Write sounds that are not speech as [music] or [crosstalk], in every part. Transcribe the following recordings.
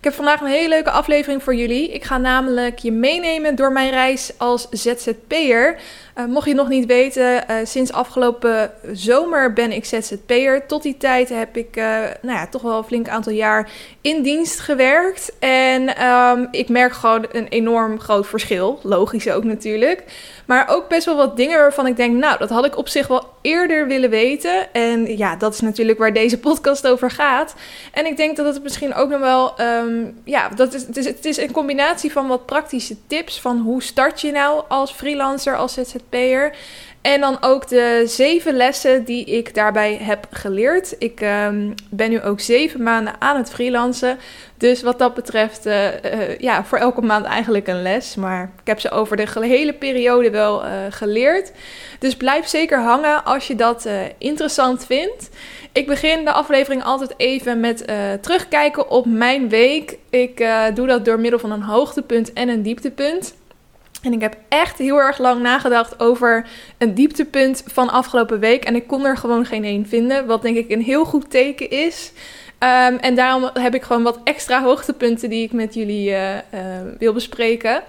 Ik heb vandaag een hele leuke aflevering voor jullie. Ik ga namelijk je meenemen door mijn reis als ZZP'er. Uh, mocht je het nog niet weten, uh, sinds afgelopen zomer ben ik ZZP'er. Tot die tijd heb ik uh, nou ja, toch wel een flink aantal jaar in dienst gewerkt. En um, ik merk gewoon een enorm groot verschil. Logisch ook natuurlijk. Maar ook best wel wat dingen waarvan ik denk, nou, dat had ik op zich wel eerder willen weten. En ja, dat is natuurlijk waar deze [laughs] podcast over gaat. En ik denk dat het misschien ook nog wel, um, ja, dat is, het, is, het is een combinatie van wat praktische tips. Van hoe start je nou als freelancer, als ZZP'er. En dan ook de zeven lessen die ik daarbij heb geleerd. Ik um, ben nu ook zeven maanden aan het freelancen. Dus wat dat betreft, uh, uh, ja, voor elke maand eigenlijk een les. Maar ik heb ze over de hele periode wel uh, geleerd. Dus blijf zeker hangen als je dat interessant vindt. Ik begin de aflevering altijd even met terugkijken op mijn week. Ik doe dat door middel van een hoogtepunt en een dieptepunt. En ik heb echt heel erg lang nagedacht over een dieptepunt van afgelopen week. En ik kon er gewoon geen één vinden. Wat denk ik een heel goed teken is. Um, en daarom heb ik gewoon wat extra hoogtepunten die ik met jullie uh, uh, wil bespreken.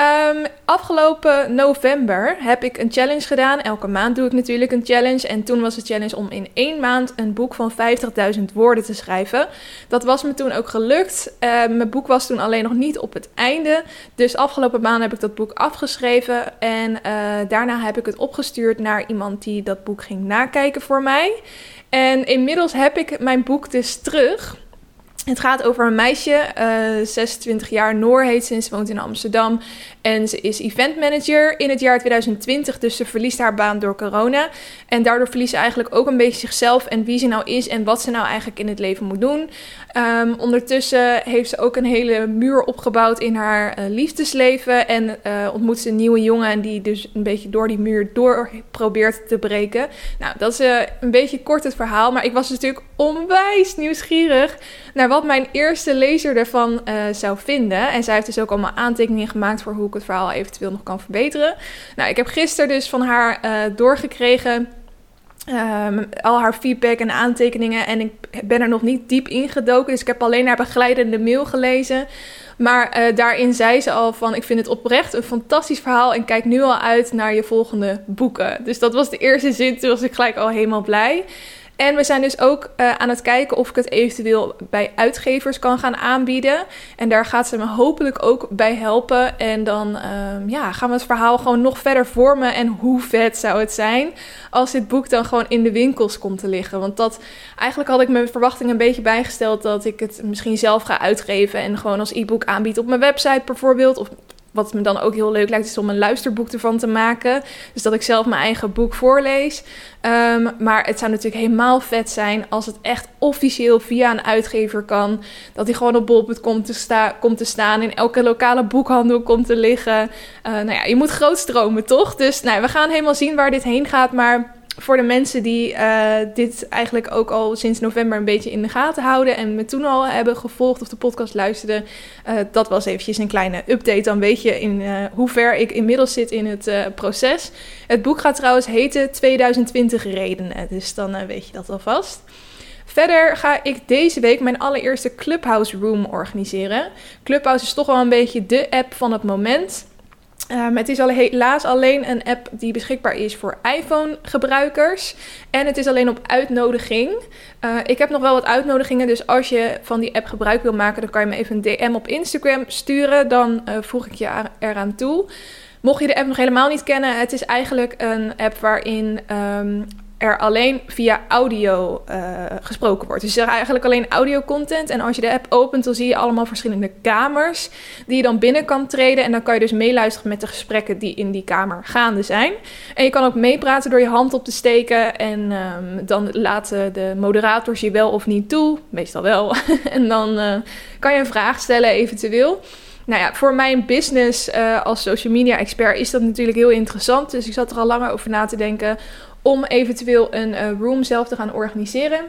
Um, afgelopen november heb ik een challenge gedaan. Elke maand doe ik natuurlijk een challenge. En toen was de challenge om in één maand een boek van 50.000 woorden te schrijven. Dat was me toen ook gelukt. Uh, mijn boek was toen alleen nog niet op het einde. Dus afgelopen maand heb ik dat boek afgeschreven. En uh, daarna heb ik het opgestuurd naar iemand die dat boek ging nakijken voor mij. En inmiddels heb ik mijn boek dus terug. Het gaat over een meisje, uh, 26 jaar, Noor heet ze, ze woont in Amsterdam. En ze is eventmanager in het jaar 2020, dus ze verliest haar baan door corona. En daardoor verliest ze eigenlijk ook een beetje zichzelf en wie ze nou is en wat ze nou eigenlijk in het leven moet doen. Um, ondertussen heeft ze ook een hele muur opgebouwd in haar uh, liefdesleven. En uh, ontmoet ze een nieuwe jongen en die dus een beetje door die muur door probeert te breken. Nou, dat is een beetje kort het verhaal, maar ik was natuurlijk onwijs nieuwsgierig naar wat mijn eerste lezer ervan zou vinden. En zij heeft dus ook allemaal aantekeningen gemaakt voor hoe ik het verhaal eventueel nog kan verbeteren. Nou, ik heb gisteren dus van haar doorgekregen Um, al haar feedback en aantekeningen. En ik ben er nog niet diep ingedoken. Dus ik heb alleen haar begeleidende mail gelezen. Maar uh, daarin zei ze al van: Ik vind het oprecht een fantastisch verhaal. En kijk nu al uit naar je volgende boeken. Dus dat was de eerste zin. Toen was ik gelijk al helemaal blij. En we zijn dus ook uh, aan het kijken of ik het eventueel bij uitgevers kan gaan aanbieden. En daar gaat ze me hopelijk ook bij helpen. En dan uh, ja, gaan we het verhaal gewoon nog verder vormen. En hoe vet zou het zijn als dit boek dan gewoon in de winkels komt te liggen. Want dat eigenlijk had ik mijn verwachting een beetje bijgesteld dat ik het misschien zelf ga uitgeven. En gewoon als e-book aanbied op mijn website bijvoorbeeld. Of wat me dan ook heel leuk lijkt, is om een luisterboek ervan te maken. Dus dat ik zelf mijn eigen boek voorlees. Um, maar het zou natuurlijk helemaal vet zijn als het echt officieel via een uitgever kan. Dat hij gewoon op bol.com komt, te komt te staan. In elke lokale boekhandel komt te liggen. Uh, nou ja, je moet groot stromen, toch? Dus nou, we gaan helemaal zien waar dit heen gaat. Maar voor de mensen die uh, dit eigenlijk ook al sinds november een beetje in de gaten houden en me toen al hebben gevolgd of de podcast luisterden, uh, dat was eventjes een kleine update. Dan weet je in uh, hoe ver ik inmiddels zit in het proces. Het boek gaat trouwens heten 2020 redenen, dus dan weet je dat alvast. Verder ga ik deze week mijn allereerste Clubhouse Room organiseren. Clubhouse is toch wel een beetje de app van het moment. Um, het is helaas alleen een app die beschikbaar is voor iPhone-gebruikers. En het is alleen op uitnodiging. Uh, ik heb nog wel wat uitnodigingen, dus als je van die app gebruik wil maken, dan kan je me even een DM op Instagram sturen. Dan uh, voeg ik je eraan toe. Mocht je de app nog helemaal niet kennen, het is eigenlijk een app waarin um, er alleen via audio uh, gesproken wordt. Dus er is eigenlijk alleen audio content. En als je de app opent, dan zie je allemaal verschillende kamers die je dan binnen kan treden. En dan kan je dus meeluisteren met de gesprekken die in die kamer gaande zijn. En je kan ook meepraten door je hand op te steken. En um, dan laten de moderators je wel of niet toe. Meestal wel. [laughs] en dan uh, kan je een vraag stellen eventueel. Nou ja, voor mijn business uh, als social media expert is dat natuurlijk heel interessant. Dus ik zat er al langer over na te denken om eventueel een uh, room zelf te gaan organiseren.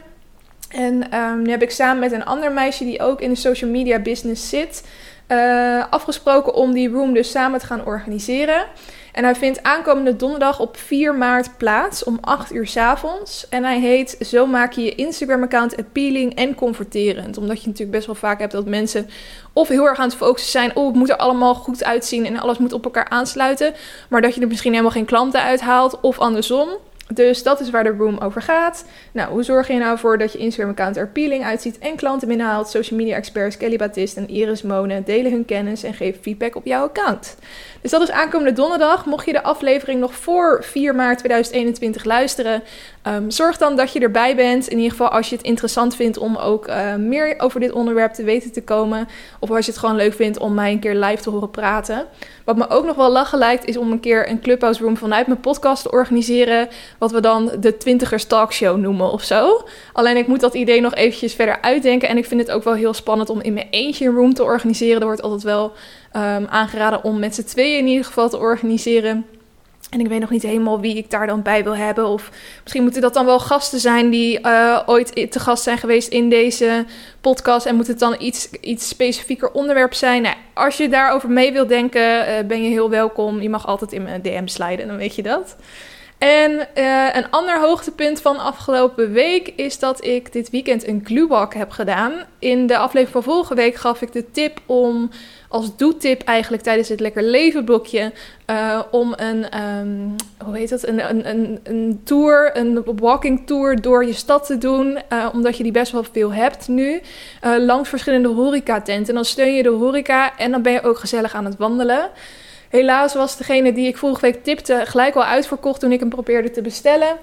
En um, nu heb ik samen met een ander meisje die ook in de social media business zit, uh, afgesproken om die room dus samen te gaan organiseren. En hij vindt aankomende donderdag op 4 maart plaats om 8 uur s avonds. En hij heet Zo maak je je Instagram-account appealing en converterend. Omdat je natuurlijk best wel vaak hebt dat mensen of heel erg aan het focussen zijn. Oh, het moet er allemaal goed uitzien en alles moet op elkaar aansluiten. Maar dat je er misschien helemaal geen klanten uithaalt. Of andersom. Dus dat is waar de room over gaat. Nou, hoe zorg je nou voor dat je Instagram-account er appealing uitziet en klanten binnenhaalt? Social media experts Kelly Baptiste en Iris Monen delen hun kennis en geven feedback op jouw account. Dus dat is aankomende donderdag. Mocht je de aflevering nog voor 4 maart 2021 luisteren, um, zorg dan dat je erbij bent. In ieder geval als je het interessant vindt om ook uh, meer over dit onderwerp te weten te komen. Of als je het gewoon leuk vindt om mij een keer live te horen praten. Wat me ook nog wel lachen lijkt, is om een keer een Clubhouse Room vanuit mijn podcast te organiseren. Wat we dan de Twintigers Talkshow noemen of zo. Alleen ik moet dat idee nog eventjes verder uitdenken. En ik vind het ook wel heel spannend om in mijn eentje een room te organiseren. Er wordt altijd wel um, aangeraden om met z'n tweeën in ieder geval te organiseren. En ik weet nog niet helemaal wie ik daar dan bij wil hebben. Of misschien moeten dat dan wel gasten zijn die uh, ooit te gast zijn geweest in deze podcast. En moet het dan iets, iets specifieker onderwerp zijn? Nou, als je daarover mee wilt denken, uh, ben je heel welkom. Je mag altijd in mijn DM sliden, dan weet je dat. En uh, een ander hoogtepunt van afgelopen week is dat ik dit weekend een glühwalk heb gedaan. In de aflevering van vorige week gaf ik de tip om als doetip eigenlijk tijdens het Lekker Leven blokje uh, om een, um, hoe heet dat, een, een, een, tour, een walking tour door je stad te doen. Uh, omdat je die best wel veel hebt nu. Uh, langs verschillende horecatenten. Dan steun je de horeca en dan ben je ook gezellig aan het wandelen. Helaas was degene die ik vorige week tipte gelijk al uitverkocht toen ik hem probeerde te bestellen.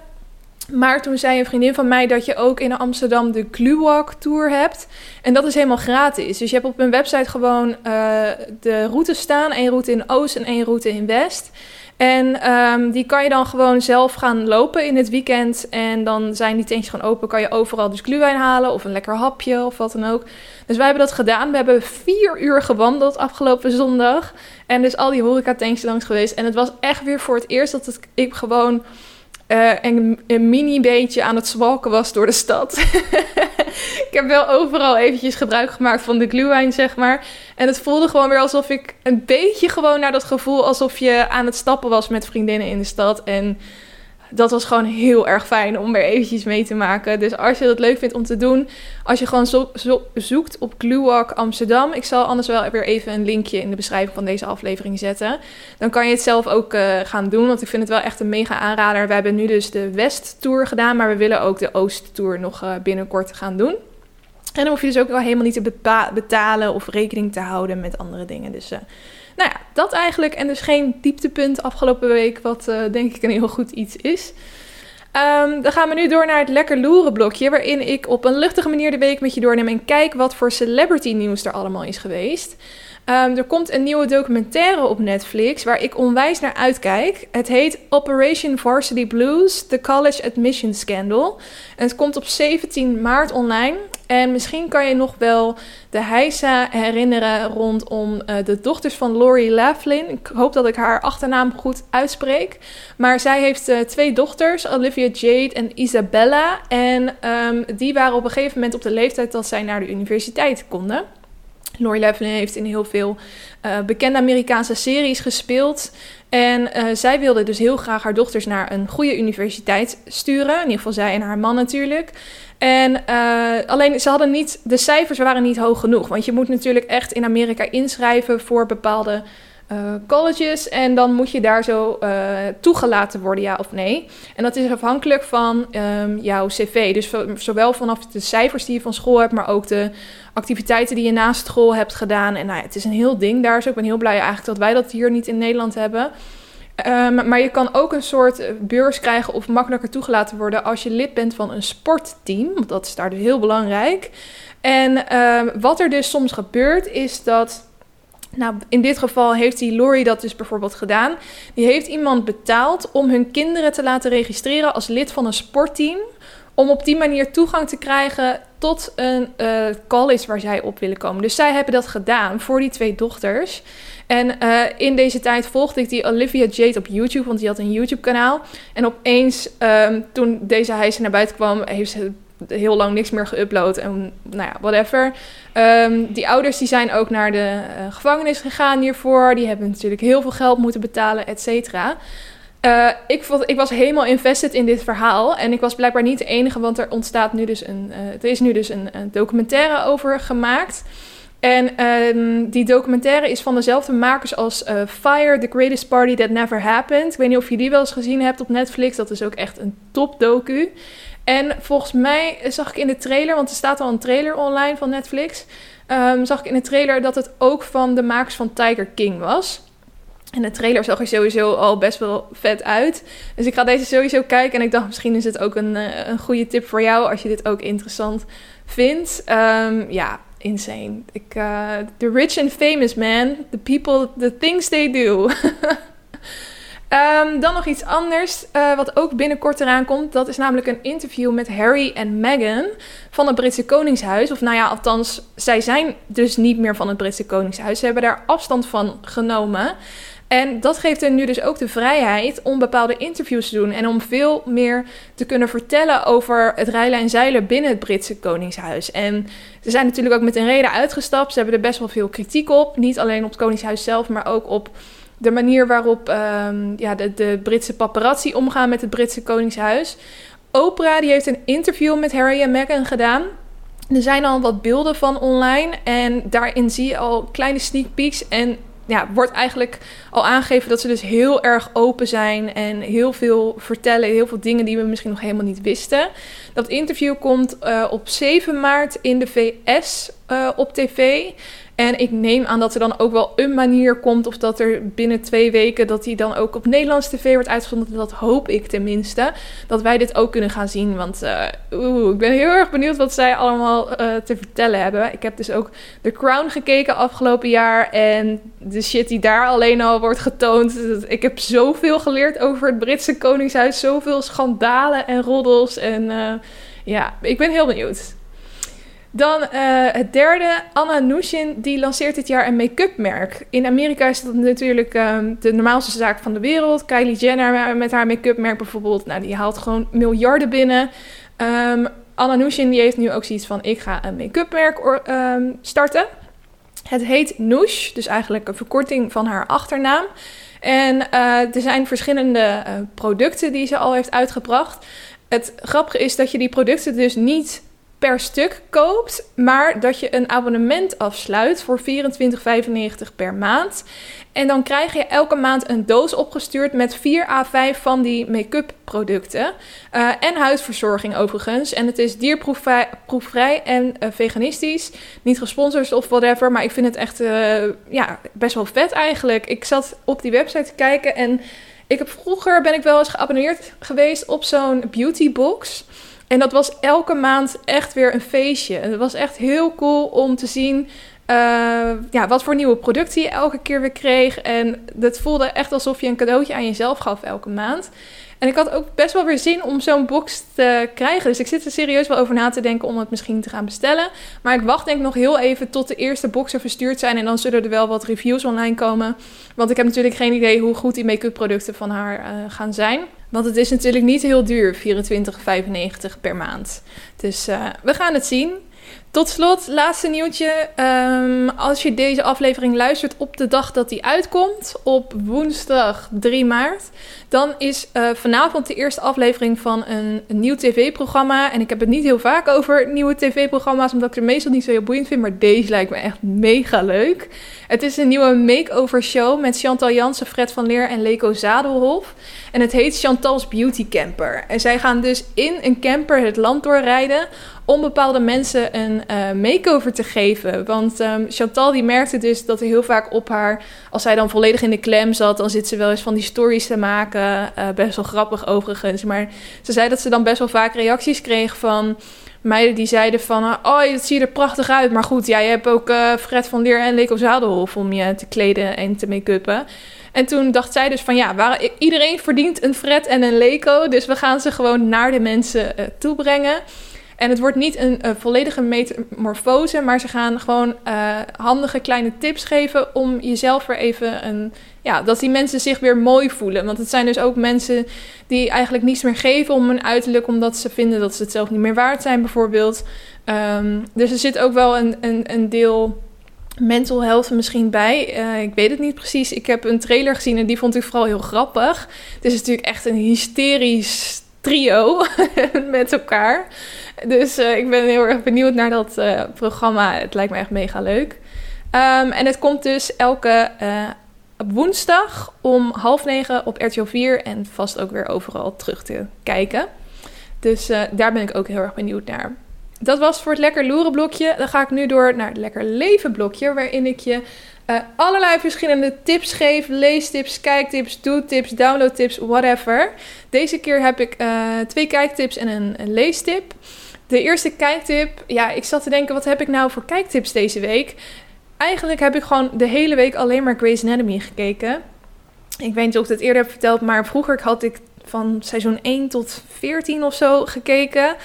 Maar toen zei een vriendin van mij dat je ook in Amsterdam de Glühwalk Tour hebt. En dat is helemaal gratis. Dus je hebt op een website gewoon uh, de routes staan. één route in Oost en één route in West. En um, die kan je dan gewoon zelf gaan lopen in het weekend. En dan zijn die tentjes gewoon open. Kan je overal dus glühwein halen of een lekker hapje of wat dan ook. Dus wij hebben dat gedaan. We hebben vier uur gewandeld afgelopen zondag. En dus al die horecatentjes langs geweest. En het was echt weer voor het eerst dat ik gewoon uh, een, een, mini beetje aan het zwalken was door de stad. [laughs] ik heb wel overal eventjes gebruik gemaakt van de glühwein, zeg maar. En het voelde gewoon weer alsof ik een beetje gewoon naar dat gevoel... alsof je aan het stappen was met vriendinnen in de stad. En dat was gewoon heel erg fijn om weer eventjes mee te maken. Dus als je dat leuk vindt om te doen, als je gewoon zo, zo zoekt op Glühwalk Amsterdam. Ik zal anders wel weer even een linkje in de beschrijving van deze aflevering zetten. Dan kan je het zelf ook uh, gaan doen, want ik vind het wel echt een mega aanrader. We hebben nu dus de West Tour gedaan, maar we willen ook de Oost Tour nog uh, binnenkort gaan doen. En dan hoef je dus ook wel helemaal niet te betalen of rekening te houden met andere dingen. Dus uh, nou ja, dat eigenlijk. En dus geen dieptepunt afgelopen week, wat uh, denk ik een heel goed iets is. Um, dan gaan we nu door naar het lekker loeren blokje, waarin ik op een luchtige manier de week met je doorneem en kijk wat voor celebrity nieuws er allemaal is geweest. Um, er komt een nieuwe documentaire op Netflix waar ik onwijs naar uitkijk. Het heet Operation Varsity Blues: The College Admission Scandal. En het komt op 17 maart online. En misschien kan je nog wel de heisa herinneren rondom uh, de dochters van Lori Laughlin. Ik hoop dat ik haar achternaam goed uitspreek. Maar zij heeft uh, twee dochters, Olivia Jade en Isabella. En um, die waren op een gegeven moment op de leeftijd dat zij naar de universiteit konden. Lori Laughlin heeft in heel veel uh, bekende Amerikaanse series gespeeld. En uh, zij wilde dus heel graag haar dochters naar een goede universiteit sturen. In ieder geval zij en haar man natuurlijk. En uh, alleen ze hadden niet, de cijfers waren niet hoog genoeg. Want je moet natuurlijk echt in Amerika inschrijven voor bepaalde uh, colleges. En dan moet je daar zo uh, toegelaten worden, ja of nee. En dat is afhankelijk van um, jouw cv. Dus zowel vanaf de cijfers die je van school hebt, maar ook de activiteiten die je naast school hebt gedaan. En nou het is een heel ding daar zo. Ik ben heel blij eigenlijk dat wij dat hier niet in Nederland hebben. Ehm, maar je kan ook een soort beurs krijgen of makkelijker toegelaten worden als je lid bent van een sportteam. Want dat is daar dus heel belangrijk. En ehm, wat er dus soms gebeurt is dat. Nou, in dit geval heeft die Lori dat dus bijvoorbeeld gedaan. Die heeft iemand betaald om hun kinderen te laten registreren als lid van een sportteam. Om op die manier toegang te krijgen tot een uh, college waar zij op willen komen. Dus zij hebben dat gedaan voor die twee dochters. En uh, in deze tijd volgde ik die Olivia Jade op YouTube, want die had een YouTube-kanaal. En opeens, um, toen deze hijs naar buiten kwam, heeft ze heel lang niks meer geüpload. En nou ja, whatever. Um, die ouders die zijn ook naar de uh, gevangenis gegaan hiervoor. Die hebben natuurlijk heel veel geld moeten betalen, et cetera. Uh, ik, vond, ik was helemaal invested in dit verhaal. En ik was blijkbaar niet de enige, want er ontstaat nu dus een. Uh, er is nu dus een, documentaire over gemaakt. En um, die documentaire is van dezelfde makers als Fire, The Greatest Party That Never Happened. Ik weet niet of je die wel eens gezien hebt op Netflix. Dat is ook echt een top docu. En volgens mij zag ik in de trailer, want er staat al een trailer online van Netflix. Um, zag ik in de trailer dat het ook van de makers van Tiger King was. En de trailer zag er sowieso al best wel vet uit. Dus ik ga deze sowieso kijken. En ik dacht, misschien is het ook een, een goede tip voor jou als je dit ook interessant vindt. Um, ja, insane. Ik, uh, the rich and famous man, the people, the things they do. [laughs] um, dan nog iets anders, uh, wat ook binnenkort eraan komt. Dat is namelijk een interview met Harry en Meghan van het Britse Koningshuis. Of nou ja, althans, zij zijn dus niet meer van het Britse Koningshuis. Ze hebben daar afstand van genomen. En dat geeft hen nu dus ook de vrijheid om bepaalde interviews te doen en om veel meer te kunnen vertellen over het rijlen en zeilen binnen het Britse Koningshuis. En ze zijn natuurlijk ook met een reden uitgestapt. Ze hebben er best wel veel kritiek op. Niet alleen op het Koningshuis zelf, maar ook op de manier waarop um, ja, de, de Britse paparazzi omgaan met het Britse Koningshuis. Oprah die heeft een interview met Harry en Meghan gedaan. Er zijn al wat beelden van online en daarin zie je al kleine sneak peeks en ja, wordt eigenlijk al aangegeven dat ze dus heel erg open zijn en heel veel vertellen, heel veel dingen die we misschien nog helemaal niet wisten. Dat interview komt uh, op 7 maart in de VS uh, op tv. En ik neem aan dat er dan ook wel een manier komt, of dat er binnen twee weken dat die dan ook op Nederlands tv wordt uitgezonden. Dat hoop ik tenminste. Dat wij dit ook kunnen gaan zien. Want uh, oeh, ik ben heel erg benieuwd wat zij allemaal uh, te vertellen hebben. Ik heb dus ook The Crown gekeken afgelopen jaar. En de shit die daar alleen al wordt getoond. Ik heb zoveel geleerd over het Britse Koningshuis. Zoveel schandalen en roddels. En uh, ja, ik ben heel benieuwd. Dan uh, het derde, Anna Nushin, die lanceert dit jaar een make-up merk. In Amerika is dat natuurlijk um, de normaalste zaak van de wereld. Kylie Jenner met haar make-up merk bijvoorbeeld, nou, die haalt gewoon miljarden binnen. Um, Anna Nushin die heeft nu ook zoiets van, ik ga een make-up merk um, starten. Het heet Noosh, dus eigenlijk een verkorting van haar achternaam. En uh, er zijn verschillende uh, producten die ze al heeft uitgebracht. Het grappige is dat je die producten dus niet per stuk koopt, maar dat je een abonnement afsluit voor 24,95 per maand. En dan krijg je elke maand een doos opgestuurd met 4 à 5 van die make-up producten. Uh, en huidverzorging overigens. En het is dierproefvrij en uh, veganistisch. Niet gesponsord of whatever, maar ik vind het echt uh, ja, best wel vet eigenlijk. Ik zat op die website te kijken en ik heb vroeger ben ik wel eens geabonneerd geweest op zo'n beautybox. En dat was elke maand echt weer een feestje. Het was echt heel cool om te zien uh, ja, wat voor nieuwe producten je elke keer weer kreeg. En het voelde echt alsof je een cadeautje aan jezelf gaf elke maand. En ik had ook best wel weer zin om zo'n box te krijgen. Dus ik zit er serieus wel over na te denken om het misschien te gaan bestellen. Maar ik wacht denk ik nog heel even tot de eerste boxen verstuurd zijn. En dan zullen er wel wat reviews online komen. Want ik heb natuurlijk geen idee hoe goed die make-up producten van haar uh, gaan zijn. Want het is natuurlijk niet heel duur, 24,95 per maand. Dus uh, we gaan het zien. Tot slot, laatste nieuwtje. Um, als je deze aflevering luistert op de dag dat die uitkomt, op woensdag 3 maart, dan is uh, vanavond de eerste aflevering van een, een nieuw tv-programma. En ik heb het niet heel vaak over nieuwe tv-programma's, omdat ik er meestal niet zo heel boeiend vind. Maar deze lijkt me echt mega leuk. Het is een nieuwe make-over show met Chantal Jansen, Fred van Leer en Leko Zadelhof. En het heet Chantal's Beauty Camper. En zij gaan dus in een camper het land doorrijden om bepaalde mensen een uh, makeover te geven. Want um, Chantal die merkte dus dat er heel vaak op haar, als zij dan volledig in de klem zat, dan zit ze wel eens van die stories te maken. Uh, best wel grappig overigens. Maar ze zei dat ze dan best wel vaak reacties kreeg van meiden die zeiden van... oh, dat ziet er prachtig uit. Maar goed, ja, je hebt ook Fred van Leer en Leko Zadelhof... om je te kleden en te make-uppen. En toen dacht zij dus van ja, waar, iedereen verdient een Fred en een Leko. Dus we gaan ze gewoon naar de mensen uh, toe brengen. En het wordt niet een, volledige metamorfose, maar ze gaan gewoon uh, handige kleine tips geven om jezelf weer even een. Ja, dat die mensen zich weer mooi voelen. Want het zijn dus ook mensen die eigenlijk niets meer geven om hun uiterlijk, omdat ze vinden dat ze het zelf niet meer waard zijn, bijvoorbeeld. Um, dus er zit ook wel een, een, een deel mental health misschien bij. Uh, ik weet het niet precies. Ik heb een trailer gezien en die vond ik vooral heel grappig. Het is natuurlijk echt een hysterisch trio [laughs] met elkaar. [laughs] Dus uh, ik ben heel erg benieuwd naar dat uh, programma. Het lijkt me echt mega leuk. Um, en het komt dus elke woensdag om half negen op RTL 4 en vast ook weer overal terug te kijken. Dus daar ben ik ook heel erg benieuwd naar. Dat was voor het lekker loeren blokje. Dan ga ik nu door naar het lekker leven blokje, waarin ik je allerlei verschillende tips geef. Leestips, kijktips, doetips, downloadtips, whatever. Deze keer heb ik twee kijktips en een, leestip. De eerste kijktip, ja, ik zat te denken, wat heb ik nou voor kijktips deze week? Eigenlijk heb ik gewoon de hele week alleen maar Grey's Anatomy gekeken. Ik weet niet of ik het eerder heb verteld, maar vroeger had ik van seizoen 1 tot 14 of zo gekeken.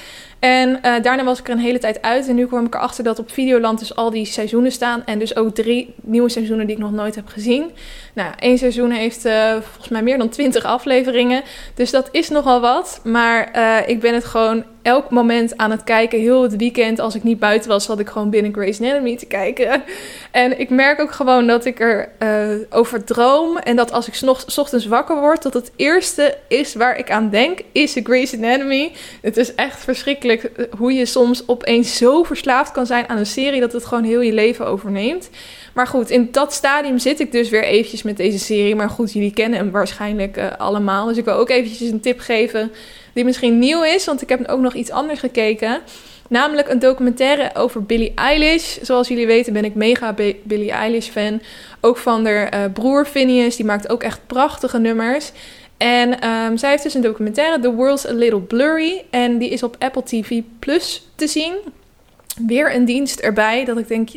En uh, daarna was ik er een hele tijd uit. En nu kwam ik erachter dat op Videoland dus al die seizoenen staan. En dus ook drie nieuwe seizoenen die ik nog nooit heb gezien. Nou, één seizoen heeft uh, volgens mij meer dan twintig afleveringen. Dus dat is nogal wat. Maar uh, ik ben het gewoon elk moment aan het kijken. Heel het weekend, als ik niet buiten was, zat ik gewoon binnen Grey's Anatomy te kijken. En ik merk ook gewoon dat ik er over droom. En dat als ik s ochtends wakker word, dat het eerste is waar ik aan denk, is de Grey's Anatomy. Het is echt verschrikkelijk hoe je soms opeens zo verslaafd kan zijn aan een serie dat het gewoon heel je leven overneemt. Maar goed, in dat stadium zit ik dus weer eventjes met deze serie. Maar goed, jullie kennen hem waarschijnlijk uh, allemaal. Dus ik wil ook eventjes een tip geven die misschien nieuw is. Want ik heb ook nog iets anders gekeken. Namelijk een documentaire over Billie Eilish. Zoals jullie weten ben ik mega Billie Eilish fan. Ook van haar uh, broer Phineas. Die maakt ook echt prachtige nummers. En um, zij heeft dus een documentaire, The World's a Little Blurry. En die is op Apple TV Plus te zien. Weer een dienst erbij dat ik denk,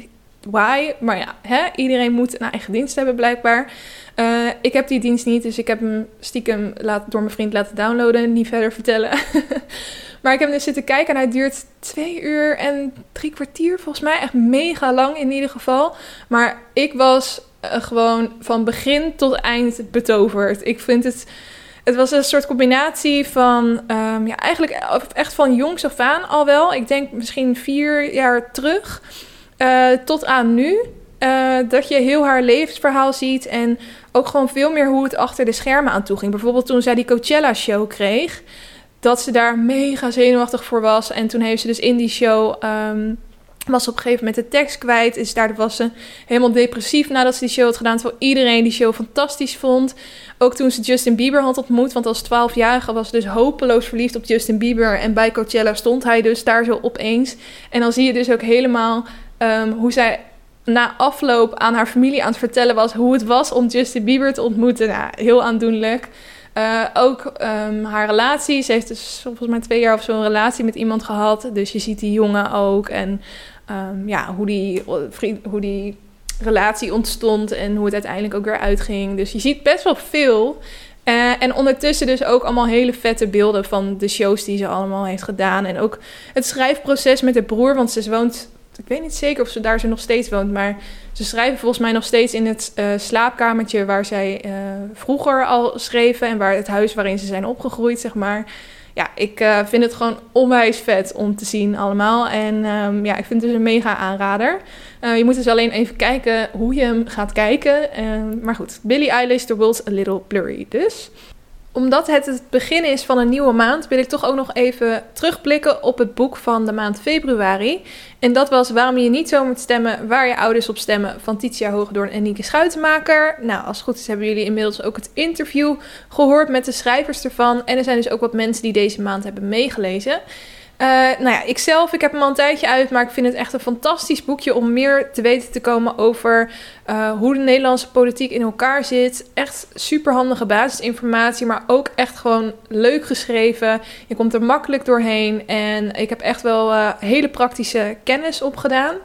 why? Maar ja, hè? iedereen moet een eigen dienst hebben blijkbaar. Uh, ik heb die dienst niet, dus ik heb hem stiekem laat, door mijn vriend laten downloaden. Niet verder vertellen. [laughs] maar ik heb hem dus zitten kijken en hij duurt twee uur en drie kwartier volgens mij. Echt mega lang in ieder geval. Maar ik was uh, gewoon van begin tot eind betoverd. Ik vind het... Het was een soort combinatie van, um, ja, eigenlijk echt van jongs af aan al wel. Ik denk misschien vier jaar terug. Uh, tot aan nu. Uh, dat je heel haar levensverhaal ziet. En ook gewoon veel meer hoe het achter de schermen aan toe ging. Bijvoorbeeld toen zij die Coachella-show kreeg. Dat ze daar mega zenuwachtig voor was. En toen heeft ze dus in die show. Um, was op een gegeven moment de tekst kwijt. Is daar was ze helemaal depressief nadat ze die show had gedaan. Terwijl iedereen die show fantastisch vond. Ook toen ze Justin Bieber had ontmoet. Want als 12-jarige was ze dus hopeloos verliefd op Justin Bieber. En bij Coachella stond hij dus daar zo opeens. En dan zie je dus ook helemaal um, hoe zij na afloop aan haar familie aan het vertellen was hoe het was om Justin Bieber te ontmoeten. Nou, heel aandoenlijk. Uh, ook um, haar relatie. Ze heeft dus volgens mij twee jaar of zo een relatie met iemand gehad. Dus je ziet die jongen ook. En um, ja, hoe die, hoe die relatie ontstond en hoe het uiteindelijk ook weer uitging. Dus je ziet best wel veel. Uh, en ondertussen dus ook allemaal hele vette beelden van de shows die ze allemaal heeft gedaan. En ook het schrijfproces met de broer, want ze woont ik weet niet zeker of ze daar ze nog steeds woont, maar ze schrijven volgens mij nog steeds in het uh, slaapkamertje waar zij uh, vroeger al schreven en waar het huis waarin ze zijn opgegroeid, zeg maar. Ja, ik uh, vind het gewoon onwijs vet om te zien allemaal. En um, ja, ik vind het dus een mega aanrader. je moet dus alleen even kijken hoe je hem gaat kijken. maar goed, Billie Eilish, The World's a Little Blurry dus omdat het het begin is van een nieuwe maand, wil ik toch ook nog even terugblikken op het boek van de maand februari. En dat was Waarom je niet zo moet stemmen, waar je ouders op stemmen, van Titia Hoogdoorn en Nieke Schuitenmaker. Nou, als het goed is hebben jullie inmiddels ook het interview gehoord met de schrijvers ervan. En er zijn dus ook wat mensen die deze maand hebben meegelezen. Uh, nou ja, ik zelf, ik heb hem al een tijdje uit, maar ik vind het echt een fantastisch boekje om meer te weten te komen over uh, hoe de Nederlandse politiek in elkaar zit. Echt superhandige basisinformatie, maar ook echt gewoon leuk geschreven. Je komt er makkelijk doorheen en ik heb echt wel uh, hele praktische kennis opgedaan.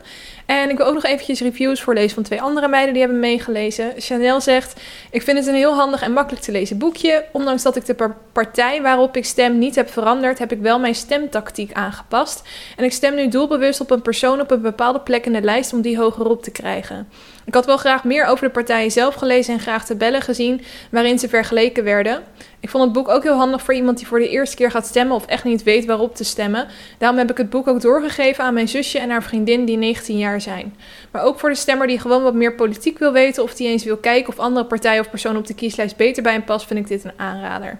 En ik wil ook nog eventjes reviews voorlezen van twee andere meiden die hebben meegelezen. Chanel zegt: Ik vind het een heel handig en makkelijk te lezen boekje. Ondanks dat ik de partij waarop ik stem niet heb veranderd, heb ik wel mijn stemtactiek aangepast. En ik stem nu doelbewust op een persoon op een bepaalde plek in de lijst om die hogerop te krijgen. Ik had wel graag meer over de partijen zelf gelezen en graag tabellen gezien waarin ze vergeleken werden. Ik vond het boek ook heel handig voor iemand die voor de eerste keer gaat stemmen of echt niet weet waarop te stemmen. Daarom heb ik het boek ook doorgegeven aan mijn zusje en haar vriendin die 19 jaar zijn. Maar ook voor de stemmer die gewoon wat meer politiek wil weten of die eens wil kijken of andere partijen of personen op de kieslijst beter bij hem past, vind ik dit een aanrader.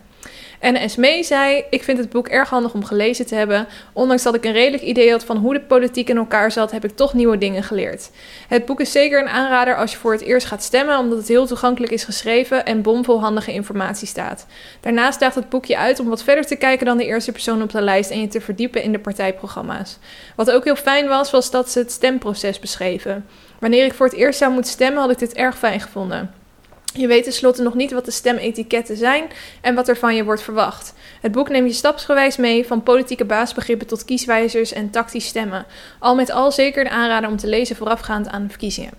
En Esmee zei: Ik vind het boek erg handig om gelezen te hebben. Ondanks dat ik een redelijk idee had van hoe de politiek in elkaar zat, heb ik toch nieuwe dingen geleerd. Het boek is zeker een aanrader als je voor het eerst gaat stemmen, omdat het heel toegankelijk is geschreven en bomvol handige informatie staat. Daarnaast daagt het boekje uit om wat verder te kijken dan de eerste persoon op de lijst en je te verdiepen in de partijprogramma's. Wat ook heel fijn was, was dat ze het stemproces beschreven. Wanneer ik voor het eerst zou moeten stemmen, had ik dit erg fijn gevonden. Je weet tenslotte nog niet wat de stemetiketten zijn en wat er van je wordt verwacht. Het boek neemt je stapsgewijs mee van politieke baasbegrippen tot kieswijzers en tactisch stemmen. Al met al zeker de aanrader om te lezen voorafgaand aan de verkiezingen.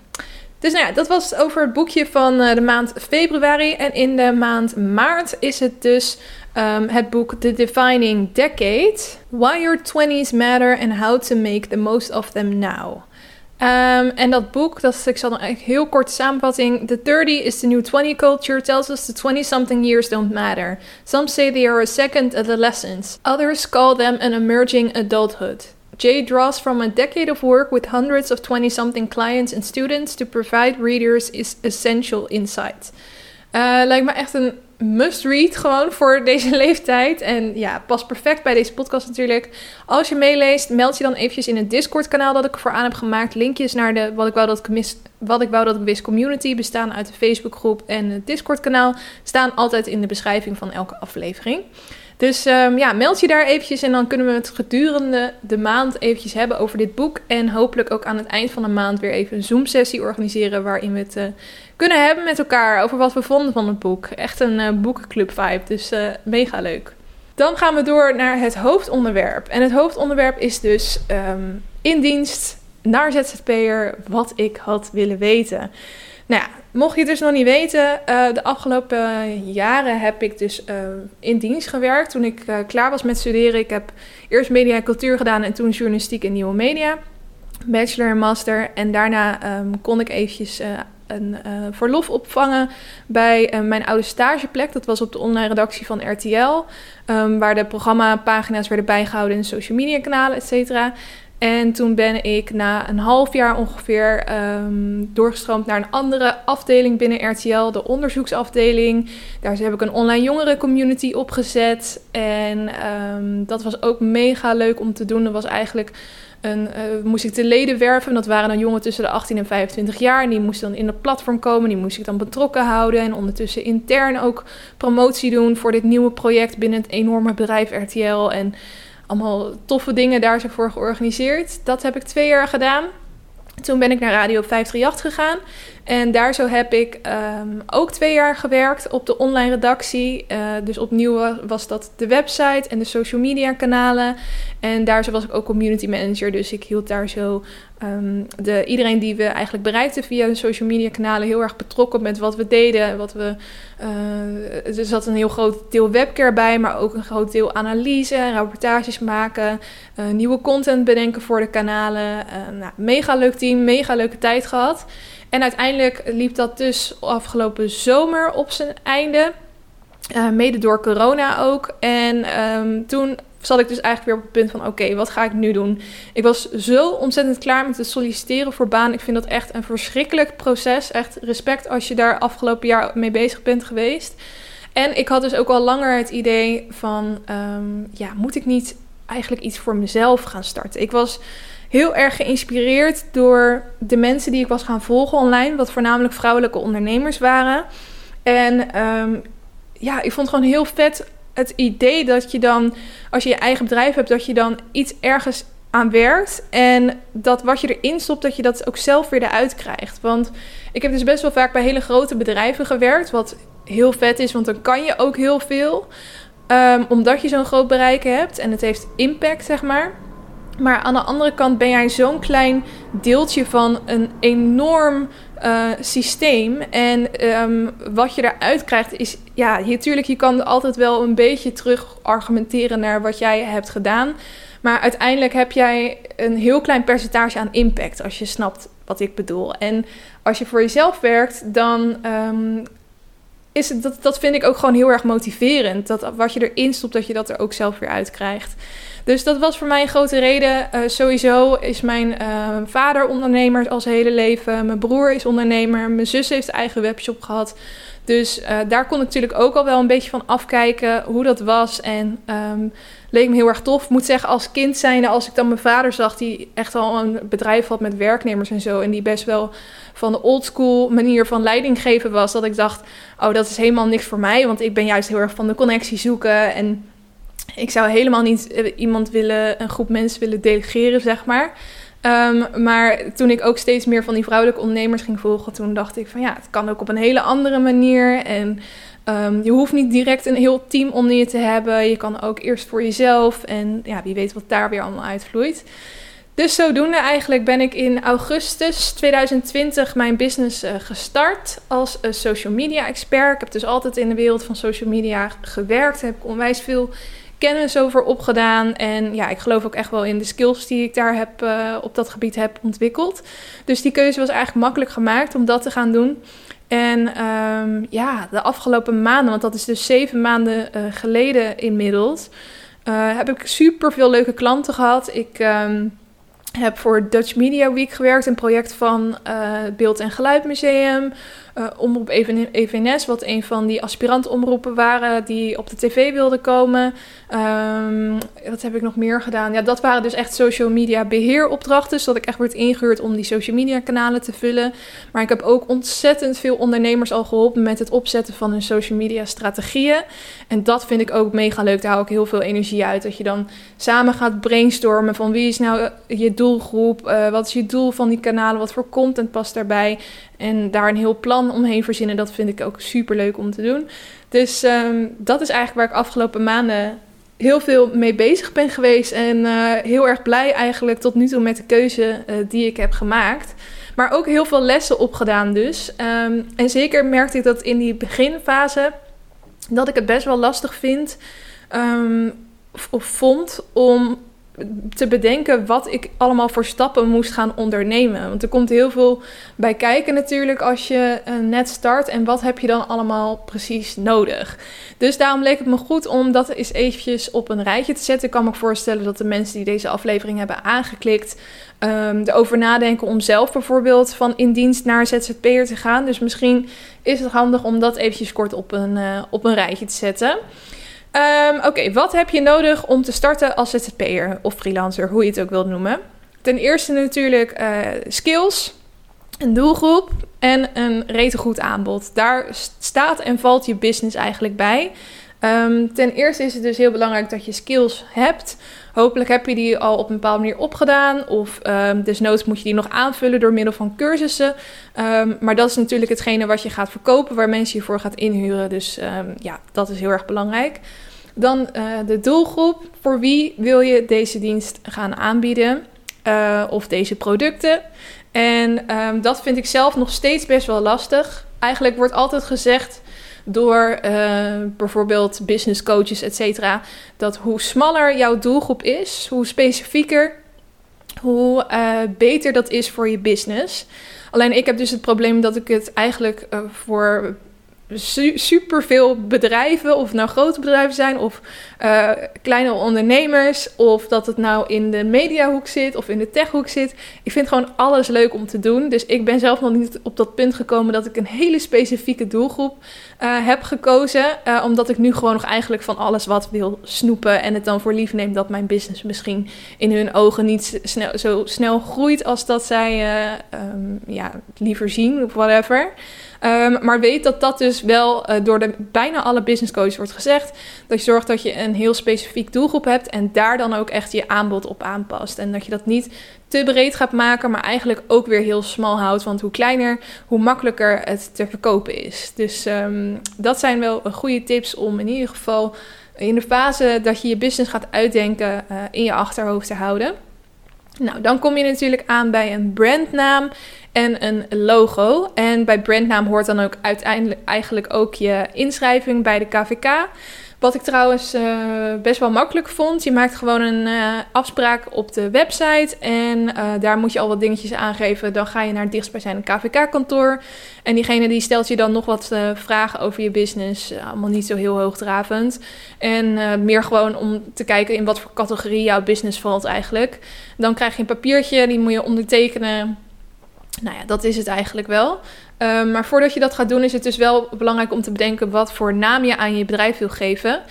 Dus nou ja, dat was het over het boekje van eh, de maand februari. En in de maand maart is het dus um, het boek The Defining Decade: Why Your 20s Matter and How to Make the Most of Them Now. Um, en dat boek, dat, ik zal dan eigenlijk heel kort samenvatting. The 30 is the new 20 culture tells us the 20-something years don't matter. Some say they are a second adolescence. Others call them an emerging adulthood. Jay draws from a decade of work with hundreds of 20-something clients and students to provide readers is essential insight. Uh, lijkt me echt een must-read gewoon voor [laughs] deze leeftijd. En ja, past perfect bij deze podcast natuurlijk. Als je meeleest, meld je dan eventjes in het Discord-kanaal dat ik voor aan heb gemaakt. Linkjes naar de wat ik wou dat ik mis, wat ik wou dat ik wist community bestaan uit de Facebookgroep en het Discord-kanaal staan altijd in de beschrijving van elke aflevering. Dus um, ja, meld je daar eventjes en dan kunnen we het gedurende de maand eventjes hebben over dit boek. En hopelijk ook aan het eind van de maand weer even een Zoom-sessie organiseren waarin we het uh, kunnen hebben met elkaar over wat we vonden van het boek. Echt een uh, boekenclub vibe, dus uh, mega leuk. Dan gaan we door naar het hoofdonderwerp. En het hoofdonderwerp is dus um, in dienst naar ZZP'er wat ik had willen weten. Nou ja, mocht je het dus nog niet weten, uh, de afgelopen jaren heb ik dus in dienst gewerkt. Toen ik klaar was met studeren, ik heb eerst media en cultuur gedaan en toen journalistiek en nieuwe media. Bachelor en master. En daarna um, kon ik eventjes een verlof opvangen bij mijn oude stageplek. Dat was op de online redactie van RTL. Um, waar de programmapagina's werden bijgehouden in social media kanalen, et cetera. En toen ben ik na een half jaar ongeveer um, doorgestroomd naar een andere afdeling binnen RTL, de onderzoeksafdeling. Daar heb ik een online jongerencommunity opgezet. En um, dat was ook mega leuk om te doen. Dat was eigenlijk een, uh, moest ik de leden werven. Dat waren dan jongen tussen de 18 en 25 jaar. En die moesten dan in het platform komen. Die moest ik dan betrokken houden. En ondertussen intern ook promotie doen voor dit nieuwe project binnen het enorme bedrijf RTL. En allemaal toffe dingen daar zo voor georganiseerd. Dat heb ik twee jaar gedaan. Toen ben ik naar Radio 538 gegaan. En daar zo heb ik um, ook twee jaar gewerkt op de online redactie. Uh, dus opnieuw was dat de website en de social media kanalen. En daar zo was ik ook community manager. Dus ik hield daar zo um, de, iedereen die we eigenlijk bereikten via de social media kanalen heel erg betrokken met wat we deden. Wat we, uh, er zat een heel groot deel webcare bij, maar ook een groot deel analyse, rapportages maken, uh, nieuwe content bedenken voor de kanalen. Nou, mega leuk team, mega leuke tijd gehad. En uiteindelijk liep dat dus afgelopen zomer op zijn einde. Uh, mede door corona ook. En um, toen zat ik dus eigenlijk weer op het punt van: oké, wat ga ik nu doen? Ik was zo ontzettend klaar met het solliciteren voor baan. Ik vind dat echt een verschrikkelijk proces. Echt respect als je daar afgelopen jaar mee bezig bent geweest. En ik had dus ook al langer het idee van: um, ja, moet ik niet eigenlijk iets voor mezelf gaan starten? Ik was heel erg geïnspireerd door de mensen die ik was gaan volgen online, wat voornamelijk vrouwelijke ondernemers waren. En um, ja, ik vond gewoon heel vet het idee dat je dan, als je je eigen bedrijf hebt, dat je dan iets ergens aan werkt. En dat wat je erin stopt, dat je dat ook zelf weer eruit krijgt. Want ik heb dus best wel vaak bij hele grote bedrijven gewerkt. Wat heel vet is, want dan kan je ook heel veel. Um, omdat je zo'n groot bereik hebt en het heeft impact, zeg maar. Maar aan de andere kant ben jij zo'n klein deeltje van een enorm uh, systeem. En um, wat je eruit krijgt is, ja, natuurlijk, je kan altijd wel een beetje terug argumenteren naar wat jij hebt gedaan. Maar uiteindelijk heb jij een heel klein percentage aan impact, als je snapt wat ik bedoel. En als je voor jezelf werkt, dan um, is het, dat, dat vind ik ook gewoon heel erg motiverend. Dat wat je erin stopt, dat je dat er ook zelf weer uit krijgt. Dus dat was voor mij een grote reden. Uh, sowieso is mijn uh, vader ondernemer als hele leven. Mijn broer is ondernemer. Mijn zus heeft eigen webshop gehad. Dus uh, daar kon ik natuurlijk ook al wel een beetje van afkijken hoe dat was. En um, leek me heel erg tof. Moet zeggen, als kind zijnde, als ik dan mijn vader zag... die echt al een bedrijf had met werknemers en zo... en die best wel van de oldschool manier van leiding geven was... dat ik dacht, oh, dat is helemaal niks voor mij. Want ik ben juist heel erg van de connectie zoeken... en ik zou helemaal niet eh, iemand willen, een groep mensen willen delegeren, zeg maar. Um, maar toen ik ook steeds meer van die vrouwelijke ondernemers ging volgen, toen dacht ik van ja, het kan ook op een hele andere manier. En um, je hoeft niet direct een heel team om je te hebben. Je kan ook eerst voor jezelf. En ja, wie weet wat daar weer allemaal uitvloeit. Dus zodoende eigenlijk ben ik in augustus 2020 mijn business uh, gestart als uh, social media expert. Ik heb dus altijd in de wereld van social media gewerkt. Heb ik onwijs veel kennis over opgedaan. En ja, ik geloof ook echt wel in de skills die ik daar heb, uh, op dat gebied heb ontwikkeld. Dus die keuze was eigenlijk makkelijk gemaakt om dat te gaan doen. En um, ja, de afgelopen maanden, want dat is dus zeven maanden uh, geleden inmiddels, uh, heb ik super veel leuke klanten gehad. Ik um, heb voor Dutch Media Week gewerkt, een project van het Beeld- en Geluidmuseum uh, Omroep EVNS, wat een van die aspirantomroepen waren die op de tv wilden komen. Um, wat heb ik nog meer gedaan? Ja, dat waren dus echt social media beheeropdrachten, zodat ik echt werd ingehuurd om die social media kanalen te vullen. Maar ik heb ook ontzettend veel ondernemers al geholpen met het opzetten van hun social media strategieën. En dat vind ik ook mega leuk. Daar hou ik heel veel energie uit. Dat je dan samen gaat brainstormen van wie is nou je doelgroep, uh, wat is je doel van die kanalen, wat voor content past daarbij. En daar een heel plan omheen verzinnen, dat vind ik ook super leuk om te doen. Dus um, dat is eigenlijk waar ik afgelopen maanden heel veel mee bezig ben geweest. En uh, heel erg blij eigenlijk tot nu toe met de keuze uh, die ik heb gemaakt. Maar ook heel veel lessen opgedaan dus. Um, en zeker merkte ik dat in die beginfase dat ik het best wel lastig vind of, of vond om te bedenken wat ik allemaal voor stappen moest gaan ondernemen. Want er komt heel veel bij kijken natuurlijk als je uh, net start. En wat heb je dan allemaal precies nodig? Dus daarom leek het me goed om dat eens eventjes op een rijtje te zetten. Ik kan me voorstellen dat de mensen die deze aflevering hebben aangeklikt... Um, erover nadenken om zelf bijvoorbeeld van in dienst naar ZZP'er te gaan. Dus misschien is het handig om dat eventjes kort op een, uh, op een rijtje te zetten. Um, Oké, wat heb je nodig om te starten als ZZP'er of freelancer, hoe je het ook wilt noemen? Ten eerste natuurlijk uh, skills, een doelgroep en een rete goed aanbod. Daar staat en valt je business eigenlijk bij. Um, ten eerste is het dus heel belangrijk dat je skills hebt. Hopelijk heb je die al op een bepaalde manier opgedaan. Of um, desnoods moet je die nog aanvullen door middel van cursussen. Um, maar dat is natuurlijk hetgene wat je gaat verkopen, waar mensen je voor gaat inhuren. Dus ja, dat is heel erg belangrijk. Dan uh, de doelgroep. Voor wie wil je deze dienst gaan aanbieden? Uh, of deze producten? En dat vind ik zelf nog steeds best wel lastig. Eigenlijk wordt altijd gezegd door uh, bijvoorbeeld business coaches, et cetera. Dat hoe smaller jouw doelgroep is, hoe specifieker, hoe uh, beter dat is voor je business. Alleen ik heb dus het probleem dat ik het eigenlijk uh, voor su super veel bedrijven, of het nou grote bedrijven zijn of uh, kleine ondernemers, of dat het nou in de mediahoek zit of in de techhoek zit. Ik vind gewoon alles leuk om te doen. Dus ik ben zelf nog niet op dat punt gekomen dat ik een hele specifieke doelgroep uh, heb gekozen, uh, omdat ik nu gewoon nog eigenlijk van alles wat wil snoepen en het dan voor lief neem dat mijn business misschien in hun ogen niet snel, zo snel groeit als dat zij um, ja, liever zien of whatever. Ehm, maar weet dat dat dus wel uh, door de, bijna alle business coaches wordt gezegd. Dat je zorgt dat je een heel specifiek doelgroep hebt en daar dan ook echt je aanbod op aanpast. En dat je dat niet te breed gaat maken, maar eigenlijk ook weer heel smal houdt. Want hoe kleiner, hoe makkelijker het te verkopen is. Dus um, dat zijn wel goede tips om in ieder geval in de fase dat je je business gaat uitdenken uh, in je achterhoofd te houden. Nou, dan kom je natuurlijk aan bij een brandnaam en een logo. En bij brandnaam hoort dan ook uiteindelijk eigenlijk ook je inschrijving bij de KVK. Wat ik trouwens uh, best wel makkelijk vond. Je maakt gewoon een uh, afspraak op de website. En uh, daar moet je al wat dingetjes aangeven. Dan ga je naar het dichtstbijzijnde KVK-kantoor. En diegene die stelt je dan nog wat vragen over je business. allemaal niet zo heel hoogdravend. En meer gewoon om te kijken in wat voor categorie jouw business valt eigenlijk. Dan krijg je een papiertje, die moet je ondertekenen. Nou ja, dat is het eigenlijk wel. Um, maar voordat je dat gaat doen, is het dus wel belangrijk om te bedenken wat voor naam je aan je bedrijf wil geven.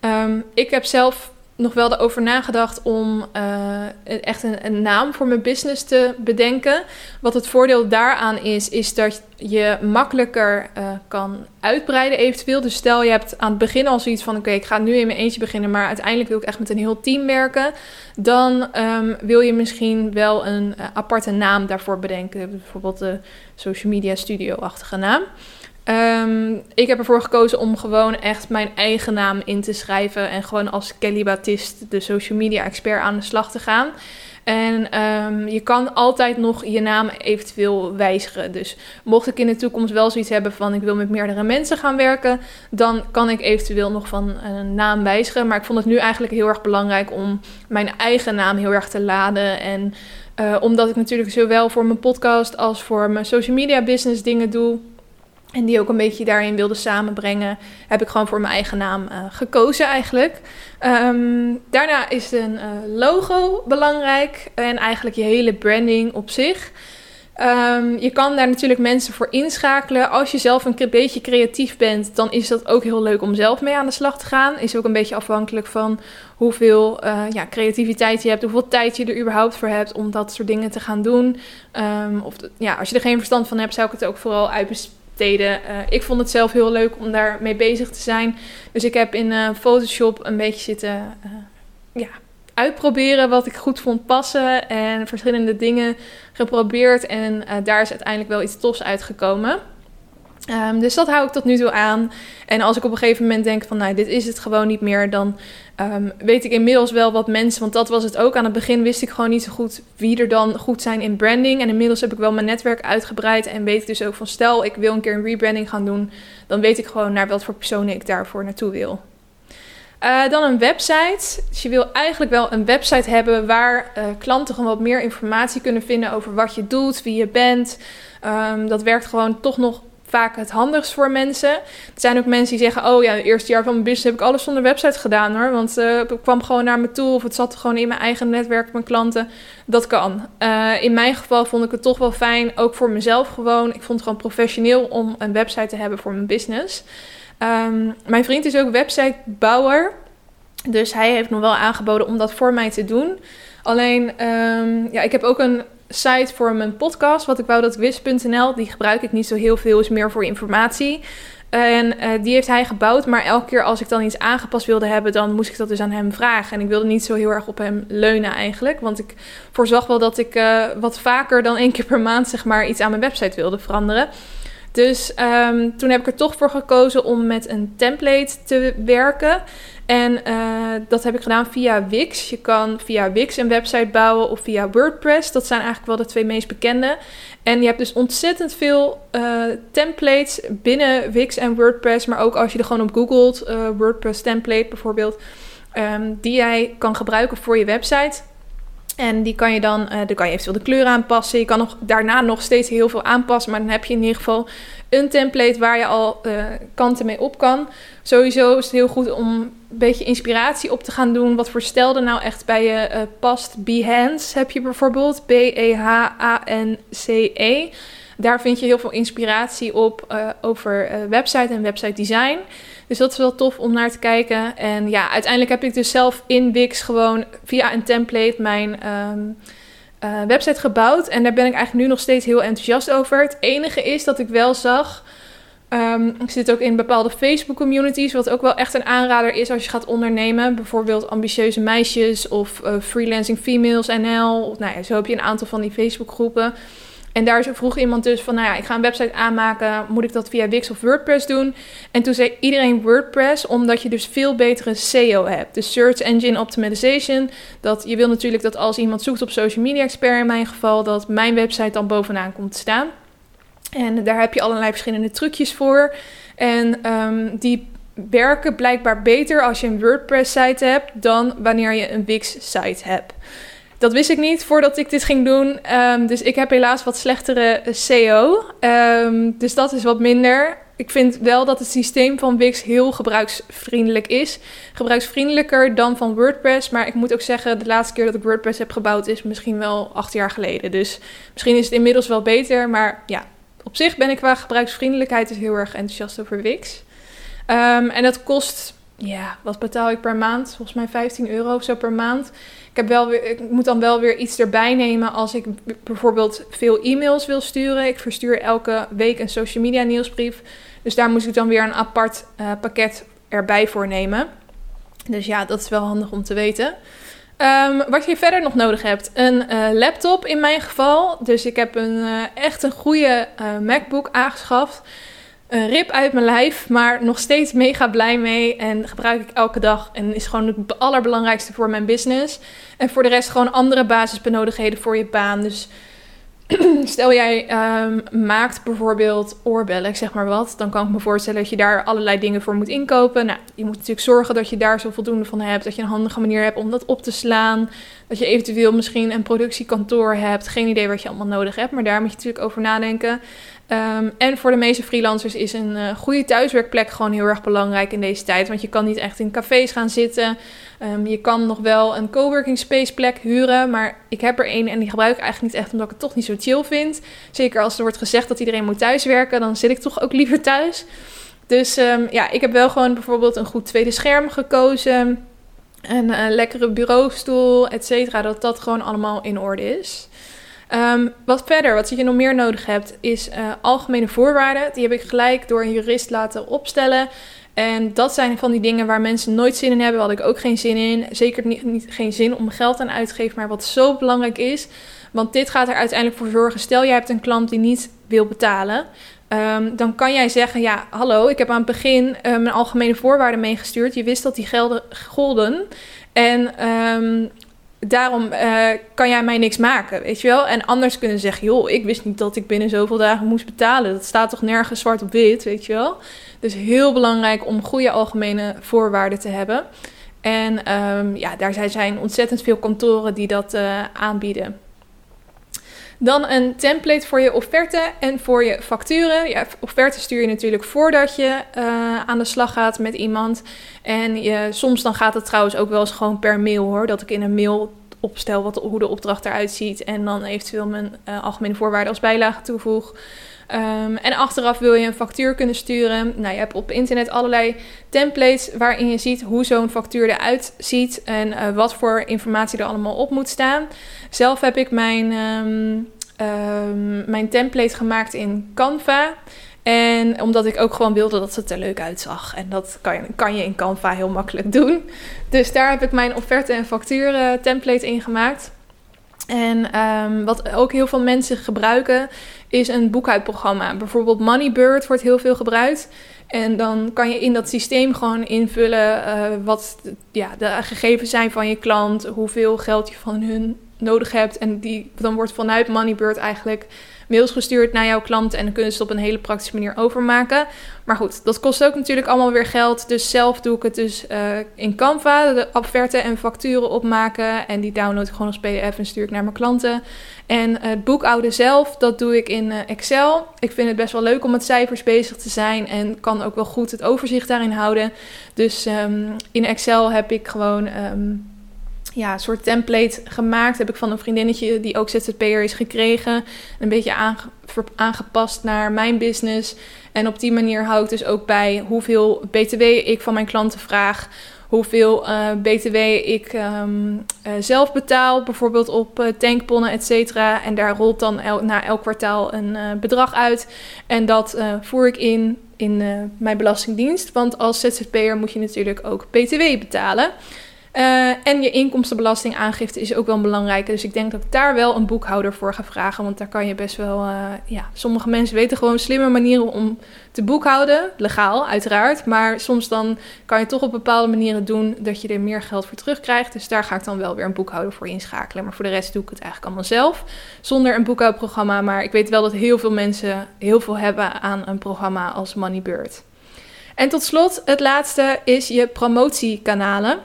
Um, ik heb zelf nog wel erover nagedacht om uh, echt een, een, naam voor mijn business te bedenken. Wat het voordeel daaraan is, is dat je makkelijker uh, kan uitbreiden eventueel. Dus stel je hebt aan het begin al zoiets van... oké, ik ga nu in mijn eentje beginnen... maar uiteindelijk wil ik echt met een heel team werken... dan um, wil je misschien wel een uh, aparte naam daarvoor bedenken. Bijvoorbeeld de social media studio-achtige naam. Um, ik heb ervoor gekozen om gewoon echt mijn eigen naam in te schrijven en gewoon als Kelly Baptiste, de social media expert, aan de slag te gaan. En um, je kan altijd nog je naam eventueel wijzigen. Dus mocht ik in de toekomst wel zoiets hebben van ik wil met meerdere mensen gaan werken, dan kan ik eventueel nog van een naam wijzigen. Maar ik vond het nu eigenlijk heel erg belangrijk om mijn eigen naam heel erg te laden. En uh, omdat ik natuurlijk zowel voor mijn podcast als voor mijn social media business dingen doe en die ook een beetje daarin wilde samenbrengen, heb ik gewoon voor mijn eigen naam uh, gekozen eigenlijk. Um, daarna is een uh, logo belangrijk en eigenlijk je hele branding op zich. Um, je kan daar natuurlijk mensen voor inschakelen. Als je zelf een beetje creatief bent, dan is dat ook heel leuk om zelf mee aan de slag te gaan. Is ook een beetje afhankelijk van hoeveel uh, ja, creativiteit je hebt, hoeveel tijd je er überhaupt voor hebt om dat soort dingen te gaan doen. Um, of ja, als je er geen verstand van hebt, zou ik het ook vooral uh, ik vond het zelf heel leuk om daarmee bezig te zijn. Dus ik heb in uh, Photoshop een beetje zitten uh, ja, uitproberen wat ik goed vond passen. En verschillende dingen geprobeerd. En daar is uiteindelijk wel iets tofs uitgekomen. Um, dus dat hou ik tot nu toe aan. En als ik op een gegeven moment denk van, nou, dit is het gewoon niet meer, dan um, weet ik inmiddels wel wat mensen, want dat was het ook. Aan het begin wist ik gewoon niet zo goed wie er dan goed zijn in branding. En inmiddels heb ik wel mijn netwerk uitgebreid en weet ik dus ook van, stel ik wil een keer een rebranding gaan doen, dan weet ik gewoon naar wat voor personen ik daarvoor naartoe wil. Uh, dan een website. Dus je wil eigenlijk wel een website hebben waar uh, klanten gewoon wat meer informatie kunnen vinden over wat je doet, wie je bent. Um, dat werkt gewoon toch nog vaak het handigst voor mensen. Er zijn ook mensen die zeggen: Oh ja, het eerste jaar van mijn business heb ik alles zonder website gedaan hoor. Want uh, het kwam gewoon naar me toe of het zat gewoon in mijn eigen netwerk met klanten. Dat kan. Uh, in mijn geval vond ik het toch wel fijn, ook voor mezelf gewoon. Ik vond het gewoon professioneel om een website te hebben voor mijn business. Um, mijn vriend is ook websitebouwer. Dus hij heeft nog wel aangeboden om dat voor mij te doen. Alleen, um, ja, ik heb ook een site voor mijn podcast, wat ik wou dat wist.nl. Die gebruik ik niet zo heel veel, is meer voor informatie. En uh, die heeft hij gebouwd, maar elke keer als ik dan iets aangepast wilde hebben, dan moest ik dat dus aan hem vragen. En ik wilde niet zo heel erg op hem leunen eigenlijk, want ik voorzag wel dat ik uh, wat vaker dan één keer per maand zeg maar iets aan mijn website wilde veranderen. Dus um, toen heb ik er toch voor gekozen om met een template te werken. En uh, dat heb ik gedaan via Wix. Je kan via Wix een website bouwen of via WordPress. Dat zijn eigenlijk wel de twee meest bekende. En je hebt dus ontzettend veel uh, templates binnen Wix en WordPress. Maar ook als je er gewoon op googelt, uh, WordPress template bijvoorbeeld. Um, die jij kan gebruiken voor je website. En die kan je dan, uh, dan kan je eventueel de kleur aanpassen. Je kan nog, daarna nog steeds heel veel aanpassen. Maar dan heb je in ieder geval een template waar je al uh, kanten mee op kan. Sowieso is het heel goed om een beetje inspiratie op te gaan doen. Wat voor stijl nou echt bij je uh, past. Behance heb je bijvoorbeeld. B-E-H-A-N-C-E. -E. Daar vind je heel veel inspiratie op over website en website design. Dus dat is wel tof om naar te kijken. En ja, uiteindelijk heb ik dus zelf in Wix gewoon via een template mijn... Um, uh, website gebouwd. En daar ben ik eigenlijk nu nog steeds heel enthousiast over. Het enige is dat ik wel zag. Um, ik zit ook in bepaalde Facebook communities, wat ook wel echt een aanrader is als je gaat ondernemen. Bijvoorbeeld ambitieuze meisjes of uh, freelancing females NL. Nou ja, zo heb je een aantal van die Facebook groepen. En daar vroeg iemand dus van, nou ja, ik ga een website aanmaken. Moet ik dat via Wix of WordPress doen? En toen zei iedereen WordPress, omdat je dus veel betere SEO hebt. Dus Search Engine Optimization. Dat je wil natuurlijk dat als iemand zoekt op social media expert in mijn geval, dat mijn website dan bovenaan komt te staan. En daar heb je allerlei verschillende trucjes voor. En um, die werken blijkbaar beter als je een WordPress site hebt dan wanneer je een Wix site hebt. Dat wist ik niet voordat ik dit ging doen. Um, dus ik heb helaas wat slechtere. Um, ehm, dus dat is wat minder. Ik vind wel dat het systeem van Wix heel gebruiksvriendelijk is. Gebruiksvriendelijker dan van WordPress. Maar ik moet ook zeggen, de laatste keer dat ik WordPress heb gebouwd is misschien wel acht jaar geleden. Dus misschien is het inmiddels wel beter. Maar ja, op zich ben ik qua gebruiksvriendelijkheid dus heel erg enthousiast over Wix. Um, en dat kost, ja, wat betaal ik per maand? Volgens mij 15 euro of zo per maand. Ik, heb wel weer, ik moet dan wel weer iets erbij nemen als ik bijvoorbeeld veel e-mails wil sturen. Ik verstuur elke week een social media nieuwsbrief. Dus daar moet ik dan weer een apart uh, pakket erbij voor nemen. Dus ja, dat is wel handig om te weten. Um, wat je verder nog nodig hebt, een uh, laptop in mijn geval. Dus ik heb een, uh, echt een goede MacBook aangeschaft een rip uit mijn lijf, maar nog steeds mega blij mee. En gebruik ik elke dag. En is gewoon het allerbelangrijkste voor mijn business. En voor de rest gewoon andere basisbenodigdheden voor je baan. Dus [clears throat] stel jij um, maakt bijvoorbeeld oorbellen, zeg maar wat. Dan kan ik me voorstellen dat je daar allerlei dingen voor moet inkopen. Nou, je moet natuurlijk zorgen dat je daar zo voldoende van hebt. Dat je een handige manier hebt om dat op te slaan. Dat je eventueel misschien een productiekantoor hebt. Geen idee wat je allemaal nodig hebt. Maar daar moet je natuurlijk over nadenken. Um, en voor de meeste freelancers is een uh, goede thuiswerkplek gewoon heel erg belangrijk in deze tijd. Want je kan niet echt in cafés gaan zitten. Um, je kan nog wel een coworking space plek huren. Maar ik heb er één en die gebruik ik eigenlijk niet echt omdat ik het toch niet zo chill vind. Zeker als er wordt gezegd dat iedereen moet thuiswerken, dan zit ik toch ook liever thuis. Dus um, ja, ik heb wel gewoon bijvoorbeeld een goed tweede scherm gekozen. Een uh, lekkere bureaustoel, et cetera. Dat dat gewoon allemaal in orde is. Um, wat verder, wat je nog meer nodig hebt, is uh, algemene voorwaarden. Die heb ik gelijk door een jurist laten opstellen. En dat zijn van die dingen waar mensen nooit zin in hebben. Had ik ook geen zin in. Zeker niet, geen zin om geld aan uit te geven. Maar wat zo belangrijk is. Want dit gaat er uiteindelijk voor zorgen. Stel, jij hebt een klant die niet wil betalen. Um, dan kan jij zeggen: Ja, hallo, ik heb aan het begin uh, mijn algemene voorwaarden meegestuurd. Je wist dat die gelden golden. En um, daarom uh, kan jij mij niks maken, weet je wel? En anders kunnen ze zeggen, joh, ik wist niet dat ik binnen zoveel dagen moest betalen. Dat staat toch nergens zwart op wit, weet je wel? Dus heel belangrijk om goede algemene voorwaarden te hebben. En um, ja, daar zijn ontzettend veel kantoren die dat uh, aanbieden. Dan een template voor je offerte en voor je facturen. Ja, offerte stuur je natuurlijk voordat je uh, aan de slag gaat met iemand. En soms dan gaat het trouwens ook wel eens gewoon per mail hoor. Dat ik in een mail opstel wat, hoe de opdracht eruit ziet. En dan eventueel mijn uh, algemene voorwaarden als bijlage toevoeg. Um, en achteraf wil je een factuur kunnen sturen. Nou, je hebt op internet allerlei templates waarin je ziet hoe zo'n factuur eruit ziet en uh, wat voor informatie er allemaal op moet staan. Zelf heb ik mijn, um, um, mijn template gemaakt in Canva. En omdat ik ook gewoon wilde dat het er leuk uitzag. En dat kan je, kan je in Canva heel makkelijk doen. Dus daar heb ik mijn offerte- en facturen template in gemaakt. En um, wat ook heel veel mensen gebruiken, is een boekhoudprogramma. Bijvoorbeeld Moneybird wordt heel veel gebruikt. En dan kan je in dat systeem gewoon invullen uh, wat ja, de gegevens zijn van je klant, hoeveel geld je van hun nodig hebt. En die, dan wordt vanuit Moneybird eigenlijk mails gestuurd naar jouw klant en dan kunnen ze het op een hele praktische manier overmaken. Maar goed, dat kost ook natuurlijk allemaal weer geld. Dus zelf doe ik het dus uh, in Canva, de offerte en facturen opmaken. En die download ik gewoon als PDF en stuur ik naar mijn klanten. En het boekhouden zelf, dat doe ik in uh, Excel. Ik vind het best wel leuk om met cijfers bezig te zijn en kan ook wel goed het overzicht daarin houden. Dus um, in Excel heb ik gewoon um, ja, soort template gemaakt. Heb ik van een vriendinnetje die ook ZZP'er is gekregen. Een beetje aange aangepast naar mijn business. En op die manier hou ik dus ook bij hoeveel BTW ik van mijn klanten vraag. hoeveel BTW ik ehm, zelf betaal, bijvoorbeeld op tankponnen, et cetera. En daar rolt dan na elk kwartaal een bedrag uit. En dat voer ik in in mijn belastingdienst. Want als ZZP'er moet je natuurlijk ook BTW betalen. Uh, en je inkomstenbelastingaangifte is ook wel belangrijk. Dus ik denk dat ik daar wel een boekhouder voor ga vragen. Want daar kan je best wel. Uh, ja, sommige mensen weten gewoon slimme manieren om te boekhouden. Legaal, uiteraard. Maar soms dan kan je toch op bepaalde manieren doen dat je er meer geld voor terugkrijgt. Dus daar ga ik dan wel weer een boekhouder voor inschakelen. Maar voor de rest doe ik het eigenlijk allemaal zelf. Zonder een boekhoudprogramma. Maar ik weet wel dat heel veel mensen heel veel hebben aan een programma als Moneybird. En tot slot, het laatste is je promotiekanalen.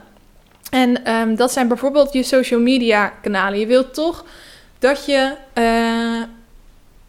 En ehm, dat zijn bijvoorbeeld je social media kanalen. Je wilt toch dat je. Uh,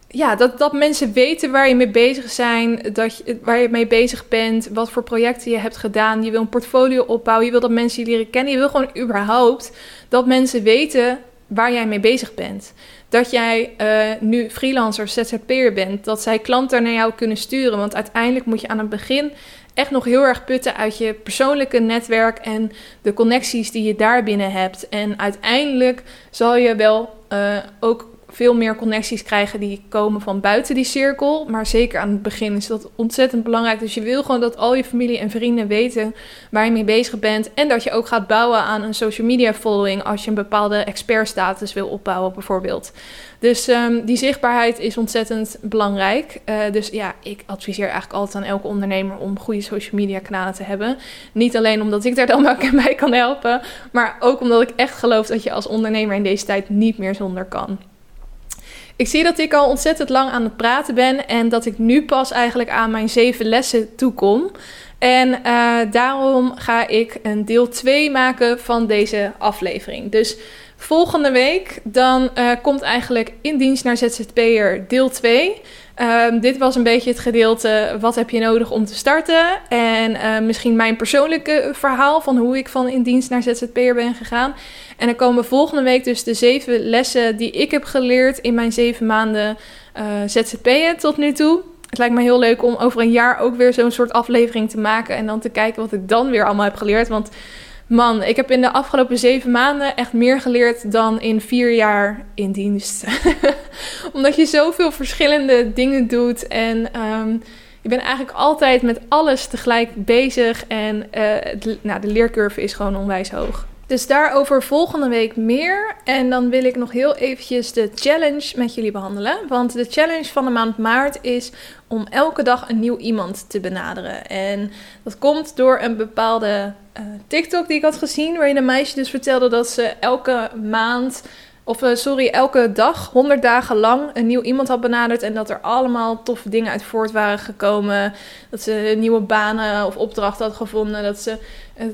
ja, dat, dat mensen weten waar je mee bezig zijn, dat je, waar je mee bezig bent, wat voor projecten je hebt gedaan. Je wil een portfolio opbouwen, je wil dat mensen je leren kennen. Je wil gewoon überhaupt dat mensen weten waar jij mee bezig bent. Dat jij uh, nu freelancer, ZZP'er bent, dat zij klanten naar jou kunnen sturen. Want uiteindelijk moet je aan het begin echt nog heel erg putten uit je persoonlijke netwerk en de connecties die je daar binnen hebt. En uiteindelijk zal je wel uh, ook veel meer connecties krijgen die komen van buiten die cirkel. Maar zeker aan het begin is dat ontzettend belangrijk. Dus je wil gewoon dat al je familie en vrienden weten waar je mee bezig bent. En dat je ook gaat bouwen aan een social media following als je een bepaalde expertstatus wil opbouwen, bijvoorbeeld. Dus um, die zichtbaarheid is ontzettend belangrijk. Uh, dus ja, ik adviseer eigenlijk altijd aan elke ondernemer om goede social media kanalen te hebben. Niet alleen omdat ik daar dan [laughs] bij kan helpen, maar ook omdat ik echt geloof dat je als ondernemer in deze tijd niet meer zonder kan. Ik zie dat ik al ontzettend lang aan het praten ben en dat ik nu pas eigenlijk aan mijn zeven lessen toekom. En uh, daarom ga ik een deel 2 maken van deze aflevering. Dus volgende week dan uh, komt eigenlijk in dienst naar ZZP'er deel 2. Um, dit was een beetje het gedeelte wat heb je nodig om te starten. En uh, misschien mijn persoonlijke verhaal van hoe ik van in dienst naar ZZP'er ben gegaan. En dan komen volgende week dus de zeven lessen die ik heb geleerd in mijn zeven maanden uh, ZZP'en tot nu toe. Het lijkt me heel leuk om over een jaar ook weer zo'n soort aflevering te maken. En dan te kijken wat ik dan weer allemaal heb geleerd. Want man, ik heb in de afgelopen zeven maanden echt meer geleerd dan in vier jaar in dienst. [laughs] Omdat je zoveel verschillende dingen doet. En um, je bent eigenlijk altijd met alles tegelijk bezig. En uh, nou, de leercurve is gewoon onwijs hoog. Dus daarover volgende week meer. En dan wil ik nog heel eventjes de challenge met jullie behandelen. Want de challenge van de maand maart is om elke dag een nieuw iemand te benaderen. En dat komt door een bepaalde uh, TikTok die ik had gezien. Waarin een meisje dus vertelde dat ze elke maand of uh, sorry, elke dag, 100 dagen lang, een nieuw iemand had benaderd. En dat er allemaal toffe dingen uit voort waren gekomen. Dat ze nieuwe banen of opdrachten had gevonden. Dat ze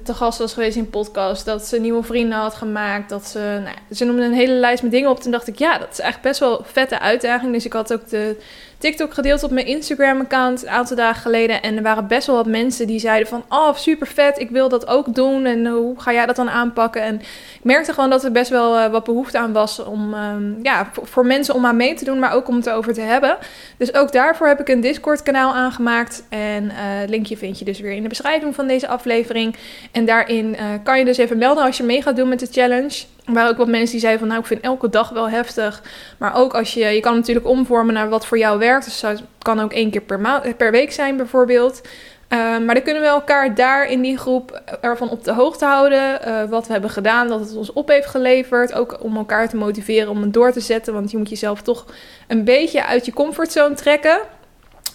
te gast was geweest in podcast. Dat ze nieuwe vrienden had gemaakt. Dat ze, nou, ze noemde een hele lijst met dingen op. Toen dacht ik, ja, dat is eigenlijk best wel een vette uitdaging. Dus ik had ook de TikTok gedeeld op mijn Instagram-account een aantal dagen geleden. En er waren best wel wat mensen die zeiden van... Oh, super vet, ik wil dat ook doen. En hoe ga jij dat dan aanpakken? En ik merkte gewoon dat er best wel uh, wat behoefte aan was... om um, ja, voor, mensen om aan mee te doen, maar ook om het over te hebben. Dus ook daarvoor heb ik een Discord-kanaal aangemaakt. En uh, linkje vind je dus weer in de beschrijving van deze aflevering. En daarin uh, kan je dus even melden als je mee gaat doen met de challenge... Er ook wat mensen die zeiden van nou, ik vind elke dag wel heftig. Maar ook als je, je kan natuurlijk omvormen naar wat voor jou werkt. Dus het kan ook één keer per, per week zijn bijvoorbeeld. Uh, maar dan kunnen we elkaar daar in die groep ervan op de hoogte houden. Uh, wat we hebben gedaan, dat het ons op heeft geleverd. Ook om elkaar te motiveren om het door te zetten. Want je moet jezelf toch een beetje uit je comfortzone trekken.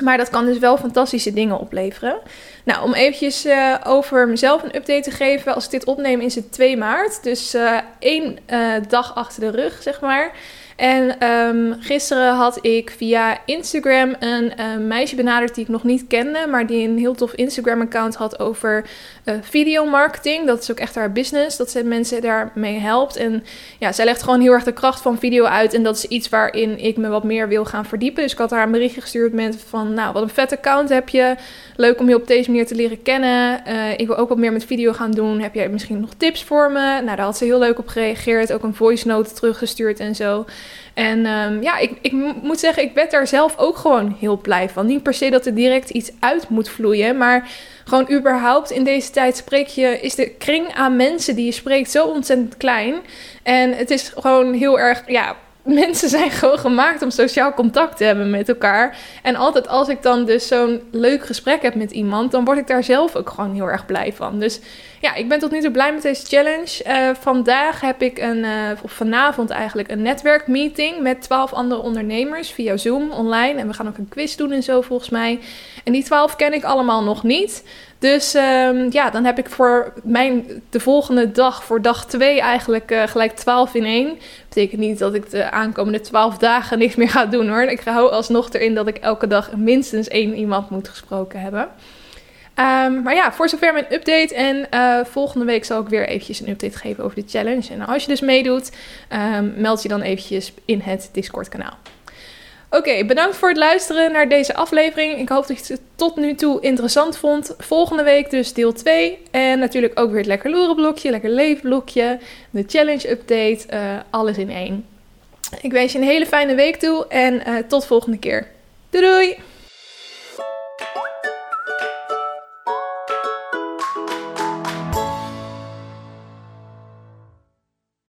Maar dat kan dus wel fantastische dingen opleveren. Nou, om eventjes uh, over mezelf een update te geven. Als ik dit opneem is het 2 maart. Dus uh, één uh, dag achter de rug, zeg maar. En um, gisteren had ik via Instagram een meisje benaderd die ik nog niet kende, maar die een heel tof Instagram-account had over uh, videomarketing. Dat is ook echt haar business, dat ze mensen daarmee helpt. En ja, zij legt gewoon heel erg de kracht van video uit. En dat is iets waarin ik me wat meer wil gaan verdiepen. Dus ik had haar een berichtje gestuurd met van, nou, wat een vet account heb je. Leuk om je op deze manier te leren kennen. Uh, ik wil ook wat meer met video gaan doen. Heb jij misschien nog tips voor me? Nou, daar had ze heel leuk op gereageerd. Ook een voice note teruggestuurd en zo. En ehm, ja, ik, ik moet zeggen, ik werd daar zelf ook gewoon heel blij van. Niet per se dat er direct iets uit moet vloeien, maar gewoon überhaupt in deze tijd spreek je, is de kring aan mensen die je spreekt zo ontzettend klein. En het is gewoon heel erg, ja, mensen zijn gewoon gemaakt om sociaal contact te hebben met elkaar. En altijd als ik dan dus zo'n leuk gesprek heb met iemand, dan word ik daar zelf ook gewoon heel erg blij van. Dus ja, ik ben tot nu toe blij met deze challenge. Uh, vandaag heb ik een, uh, of vanavond eigenlijk, een netwerkmeeting met twaalf andere ondernemers via Zoom online. En we gaan ook een quiz doen en zo volgens mij. En die twaalf ken ik allemaal nog niet. Dus um, ja, dan heb ik voor mijn, de volgende dag, voor dag 2 eigenlijk uh, gelijk 12 in één. Betekent niet dat ik de aankomende 12 dagen niks meer ga doen hoor. Ik hou alsnog erin dat ik elke dag minstens één iemand moet gesproken hebben. Um, maar ja, voor zover mijn update. En uh, volgende week zal ik weer eventjes een update geven over de challenge. En als je dus meedoet, um, meld je dan eventjes in het Discord kanaal. Oké, bedankt voor het luisteren naar deze aflevering. Ik hoop dat je het tot nu toe interessant vond. Volgende week dus deel 2. En natuurlijk ook weer het lekker loeren blokje, lekker leefblokje, de challenge update, uh, alles in één. Ik wens je een hele fijne week toe en uh, tot volgende keer. Doei!